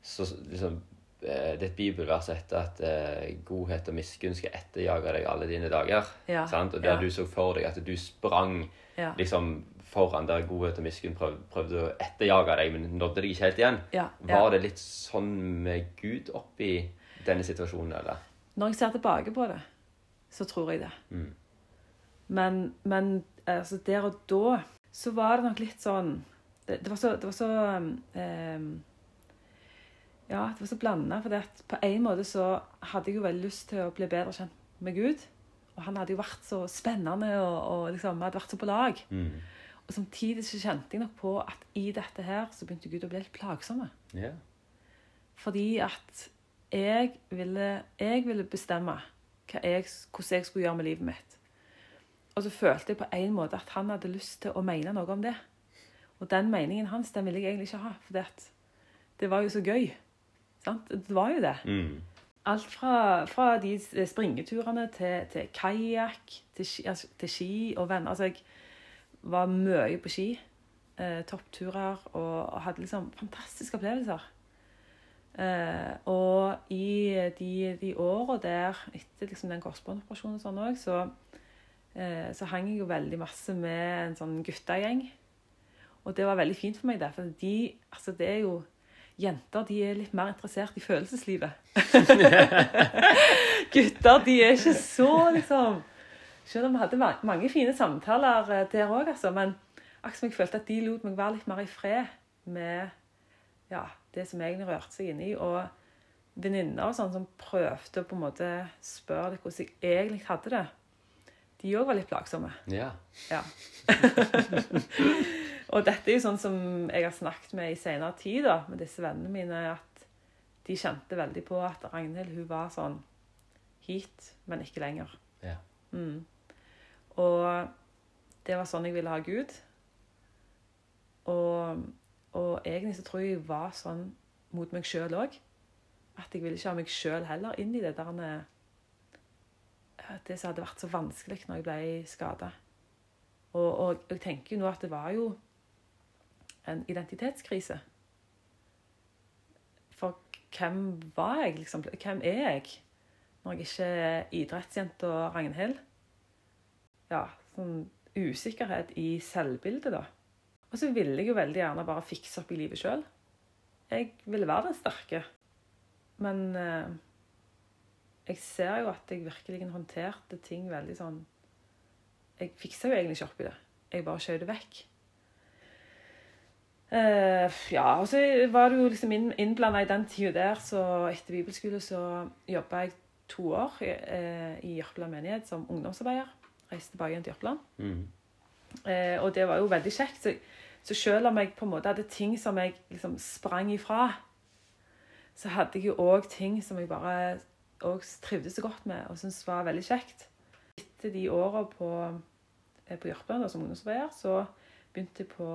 så liksom eh, Det er et bibelvers etter at eh, godhet og miskunn skal etterjage deg alle dine dager. Ja, Sant? Og der ja. du så for deg at du sprang Ja. liksom foran der godhet og miskunn prøv, prøvde å etterjage deg, men nådde deg ikke helt igjen. Ja, Var det litt sånn med Gud oppi denne situasjonen, eller? Når jeg ser tilbake på det, så tror jeg det. Mm. Men, men altså, der og da så var det nok litt sånn Det, det var så, det var så um, Ja, det var så blanda. For på en måte så hadde jeg jo veldig lyst til å bli bedre kjent med Gud. Og han hadde jo vært så spennende, og, og liksom, hadde vært så på lag. Mm. Og samtidig så kjente jeg nok på at i dette her så begynte Gud å bli litt plagsomme. Ja. Fordi at jeg ville, jeg ville bestemme jeg, hvordan jeg skulle gjøre med livet mitt. Og så følte jeg på en måte at han hadde lyst til å mene noe om det. Og den meningen hans den ville jeg egentlig ikke ha. For det var jo så gøy. Sant? Det var jo det. Mm. Alt fra, fra de springeturene til, til kajakk, til, altså, til ski og venner. Altså, jeg var mye på ski. Eh, toppturer og, hadde liksom fantastiske opplevelser. Eh, og i de, de åra der, etter liksom den korsbåndoperasjonen og sånn òg, så, eh, så hang jeg jo veldig masse med en sånn guttegjeng. Og det var veldig fint for meg, der, For de, altså det er jo Jenter de er litt mer interessert i følelseslivet. Gutter de er ikke så, liksom Selv om vi hadde mange fine samtaler eh, der òg, altså. Men akkurat som jeg følte at de lot meg være litt mer i fred med ja, det som egentlig rørte seg inni. Og venninner og sånn som prøvde å på en måte spørre hvordan jeg egentlig hadde det. De òg var litt plagsomme. Ja. Ja. og dette er jo sånn som jeg har snakket med i senere tid da, med disse vennene mine, at de kjente veldig på at Ragnhild hun var sånn hit, men ikke lenger. Ja. Mm. Og det var sånn jeg ville ha Gud. Og, og egentlig så tror jeg jeg var sånn mot meg sjøl òg. At jeg ville ikke ha meg sjøl heller inn i det der eh, Det som hadde vært så vanskelig når jeg ble skada. Og, og jeg tenker jo nå at det var jo en identitetskrise. For hvem var jeg, liksom? Hvem er jeg? Når jeg ikke er idrettsjenta Ragnhild. Ja, sånn usikkerhet i selvbildet, da. Og så ville jeg jo veldig gjerne bare fikse opp i livet sjøl. Jeg ville være den sterke. Men eh, jeg ser jo at jeg virkelig håndterte ting veldig sånn Jeg fiksa jo egentlig ikke opp i det. Jeg bare skjøt det vekk. Uh, ja, og så var det jo liksom inn, innblanda i den tida der, så etter bibelskole så jobba jeg to år uh, i Jørpeland menighet som ungdomsarbeider. Reiste tilbake igjen til Jørpeland. Mm. Eh, og det var jo veldig kjekt. Så, så selv om jeg på en måte hadde ting som jeg liksom sprang ifra, så hadde jeg jo òg ting som jeg bare trivdes så godt med og syntes var veldig kjekt. Etter de åra på, eh, på Jørpeland som ungdomsarbeider, så begynte jeg på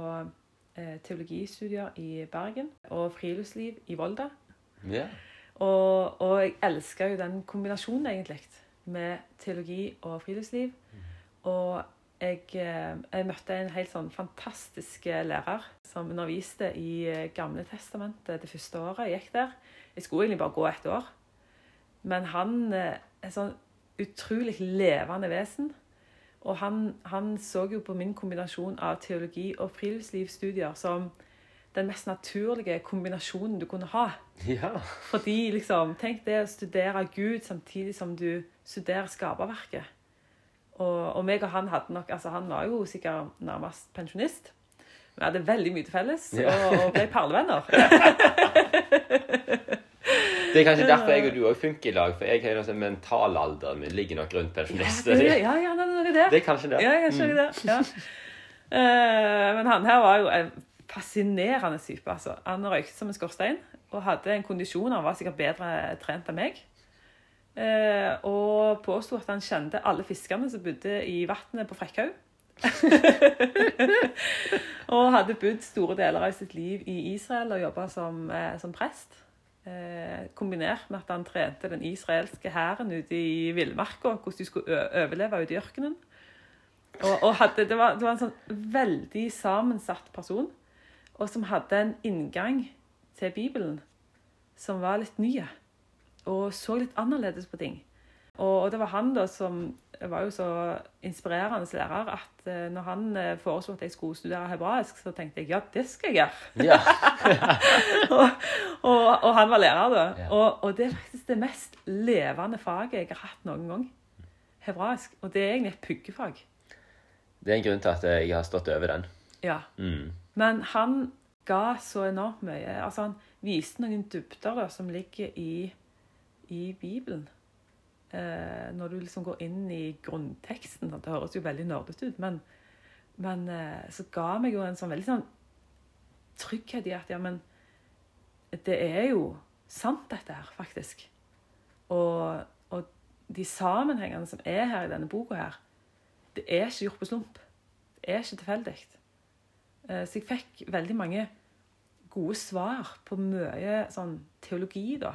eh, teologistudier i Bergen og friluftsliv i Volda. Yeah. Og, og jeg elska jo den kombinasjonen, egentlig, med teologi og friluftsliv. Og jeg, eh, jeg møtte en helt sånn fantastisk eh, lærer som underviste i eh, Gamle testamentet det første året jeg gikk der. Jeg skulle egentlig bare gå ett år. Men han er er sånn utrolig levende vesen. Og han, han så jo på min kombinasjon av teologi og friluftslivsstudier som den mest naturlige kombinasjonen du kunne ha. ja. Fordi liksom, Tenk det å studere Gud samtidig som du studerer skaperverket. Og, og meg og han hadde nok altså Han var jo sikkert nærmest pensjonist. Vi hadde veldig mye til felles Ja. og, og ble perlevenner. Det er kanskje derfor jeg og du òg funker i lag, for jeg har jo sånn mentalalderen min ligger nok rundt pensjonister. Ja, ja, ja, det er det. Det er kanskje det. Ja, jeg skjønner det. Ja. Uh, men han her var jo en fascinerende type. altså. Han røykte som en skorstein og hadde en kondisjon. Han var sikkert bedre trent enn meg. Eh, og påsto at han kjente alle fiskene som bodde i vannet på Frekkhaug. og hadde bodd store deler av sitt liv i Israel og jobba som, eh, som prest. Eh, kombinert med at han trente den israelske hæren ute i villmarka, hvordan de skulle overleve ute i ørkenen. Og, og hadde, det, var, det var en sånn veldig sammensatt person, og som hadde en inngang til Bibelen som var litt ny, og så litt annerledes på ting. Og, og det var han da som var jo så inspirerende lærer at eh, når han eh, foreslo at jeg skulle studere hebraisk, så tenkte jeg ja, det skal jeg gjøre. Ja. og, og, og han var lærer, da. Ja. Og, og det er faktisk det mest levende faget jeg har hatt noen gang. Hebraisk. Og det er egentlig et puggefag. Det er en grunn til at jeg har stått over den. Ja. Mm. Men han ga så enormt mye. Altså, han viste noen dybder da, som ligger i, i Bibelen. Eh, når du liksom går inn i grunnteksten. Det høres jo veldig nerdete ut, men, men eh, så ga meg jo en sånn veldig sånn trygghet i at ja, men det er jo sant, dette her, faktisk. Og, og de sammenhengene som er her i denne boka her, det er ikke gjort på slump. Det er ikke tilfeldig. Eh, Så jeg fikk veldig mange gode svar på mye sånn teologi, da.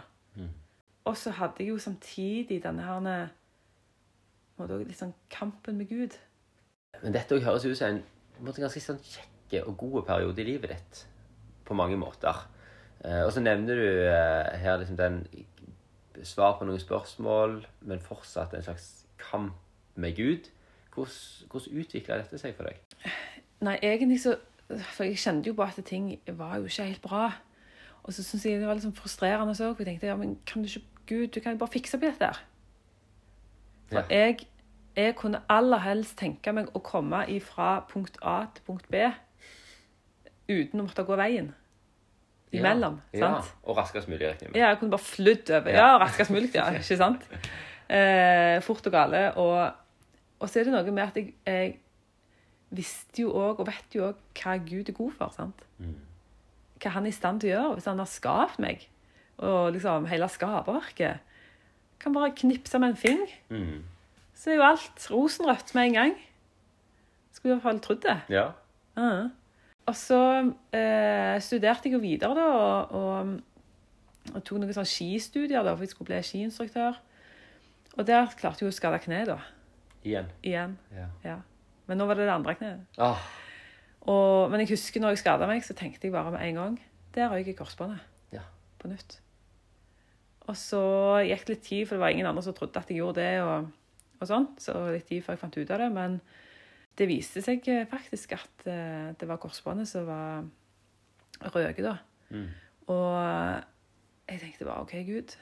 Og så hadde jeg jo samtidig denne her også litt sånn kampen med Gud. Men dette òg høres ut som en, en ganske sånn kjekke og god periode i livet ditt. På mange måter. Eh, og så nevner du eh, her liksom den svar på noen spørsmål, men fortsatt en slags kamp med Gud. Hvordan, hvordan utvikla dette seg for deg? Nei, egentlig så For jeg kjente jo på at ting var jo ikke helt bra. Og så syntes jeg det var litt sånn frustrerende òg. Jeg tenkte ja, men kan du ikke Gud, du kan jo bare fikse opp i dette her. For Ja. jeg, jeg kunne aller helst tenke meg å komme fra punkt A til punkt B uten å måtte gå veien imellom. Ja, sant? og raskest mulig, med. Ja, jeg kunne bare flydd over. Ja. Ja, raskest mulig, ja. Ikke sant? Eh, fort og gale. Og, og så er det noe med at jeg, jeg visste jo òg, og vet jo òg, hva Gud er god for. sant? Mm. Hva han er i stand til å gjøre hvis han har skapt meg. Og liksom hele skaperverket. Kan bare knipse med en fing, Mm. så er jo alt rosenrødt med en gang. Skulle i hvert fall trodd det. Ja. Ja. Og så eh, studerte jeg jo videre, da, og, og, og tok noen sånn skistudier, da, for jeg skulle bli skiinstruktør. Og der klarte jeg å skade kne, da. Igjen. Igjen. Ja. Ja. Men nå var det det andre kneet. Ah, Og, men jeg husker når jeg skada meg, så tenkte jeg bare med en gang Der røyk jeg korsbåndet. Ja. På nytt. Og så gikk det litt tid, for det var ingen andre som trodde at jeg gjorde det. og, og sånt, Så litt tid før jeg fant ut av det. Men det viste seg eh, faktisk at eh, det var korsbåndet som var røket, da. mm. Og jeg tenkte bare OK, Gud.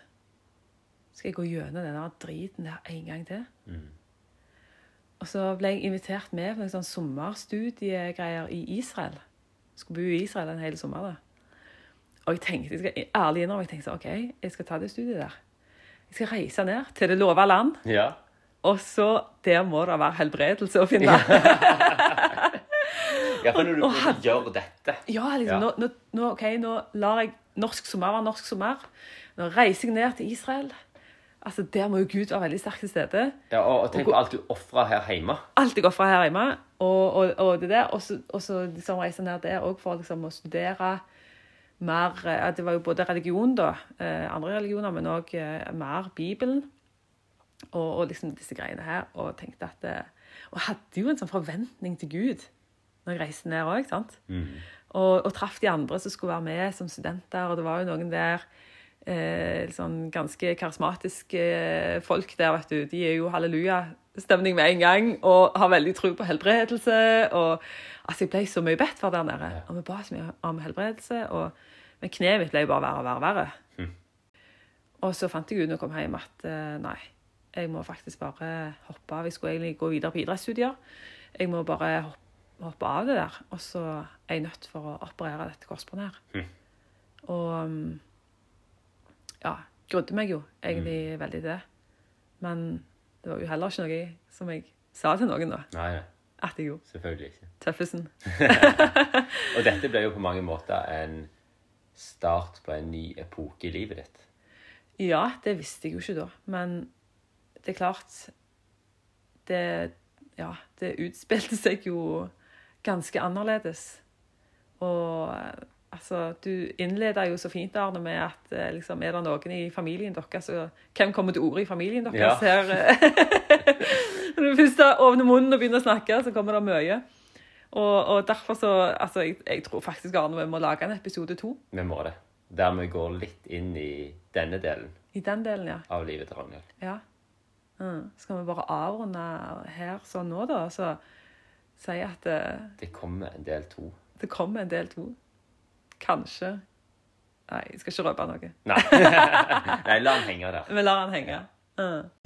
Skal jeg gå gjennom denne driten der en gang til? Mm. Og så ble jeg invitert med på noen sånn sommerstudiegreier i Israel. Skulle bo i Israel en hel sommer. da. Og jeg tenkte, jeg skal ærlig innrømme, jeg tenkte sånn, OK, jeg skal ta det studiet der. Jeg skal reise ned til det lova land, Ja. og så der må det være helbredelse å finne. ja, for når du Og- og du gjør dette Ja, liksom, Ja. Nå, nå, nå, ok, nå lar jeg norsk sommer være norsk sommer. Nå reiser jeg ned til Israel. Altså, Der må jo Gud være veldig sterk til stede. ja, og, og tenk på alt du ofrer her hjemme. Alt jeg ofrer her hjemme. Og, og, og det der. Og så, liksom, reiser jeg ned der òg for liksom, å studere mer eh, Det var jo både religion, da, eh, andre religioner, men òg eh, mer Bibelen. Og, og liksom disse greiene her. Og tenkte at Og hadde jo en sånn forventning til Gud når jeg reiste ned òg, sant. Mm. Og, og traff de andre som skulle være med som studenter. Og det var jo noen der eh, sånn ganske karismatiske eh, folk der, vet du. De er jo hallelujastemning med en gang og har veldig tro på helbredelse. Og altså, jeg ble så mye bedt for der nede. Og vi ba så mye om helbredelse. Og, men kneet mitt ble bare verre og verre. verre. Mm. Og så fant jeg ut når jeg kom hjem at eh, nei, jeg må faktisk bare hoppe av. Jeg skulle egentlig gå videre på idrettsstudier. Jeg må bare hoppe av det der. Og så er jeg nødt for å operere dette korsbåndet her. Mm. Og ja, grudde meg jo egentlig veldig til det. Men det var jo heller ikke noe som jeg sa til noen, da. Nei, nei, At jeg gjorde. selvfølgelig ikke. Tøffesen. Og dette ble jo på mange måter en start på en ny epoke i livet ditt. Ja, det visste jeg jo ikke da. Men det er klart Det, ja, det utspilte seg jo ganske annerledes. Og altså, du innleder jo så fint, Arne, med at eh, liksom, er det noen i familien deres altså, Hvem kommer til orde i familien deres? Ja. Eh, Når du først åpner munnen og begynner å snakke, så kommer det mye. Og, og derfor så Altså, jeg, jeg tror faktisk Arne vi må lage en episode to. Vi må det. Der vi går litt inn i denne delen I den delen, ja. av livet til Ragnhild. Ja. Mm. Skal vi bare avrunde her sånn nå, da? Så si at det, Det kommer en del to. det kommer en del to. Kanskje. Nei, jeg skal ikke røpe noe. Nei. Nei, la han henge der. Vi lar han henge. Mm.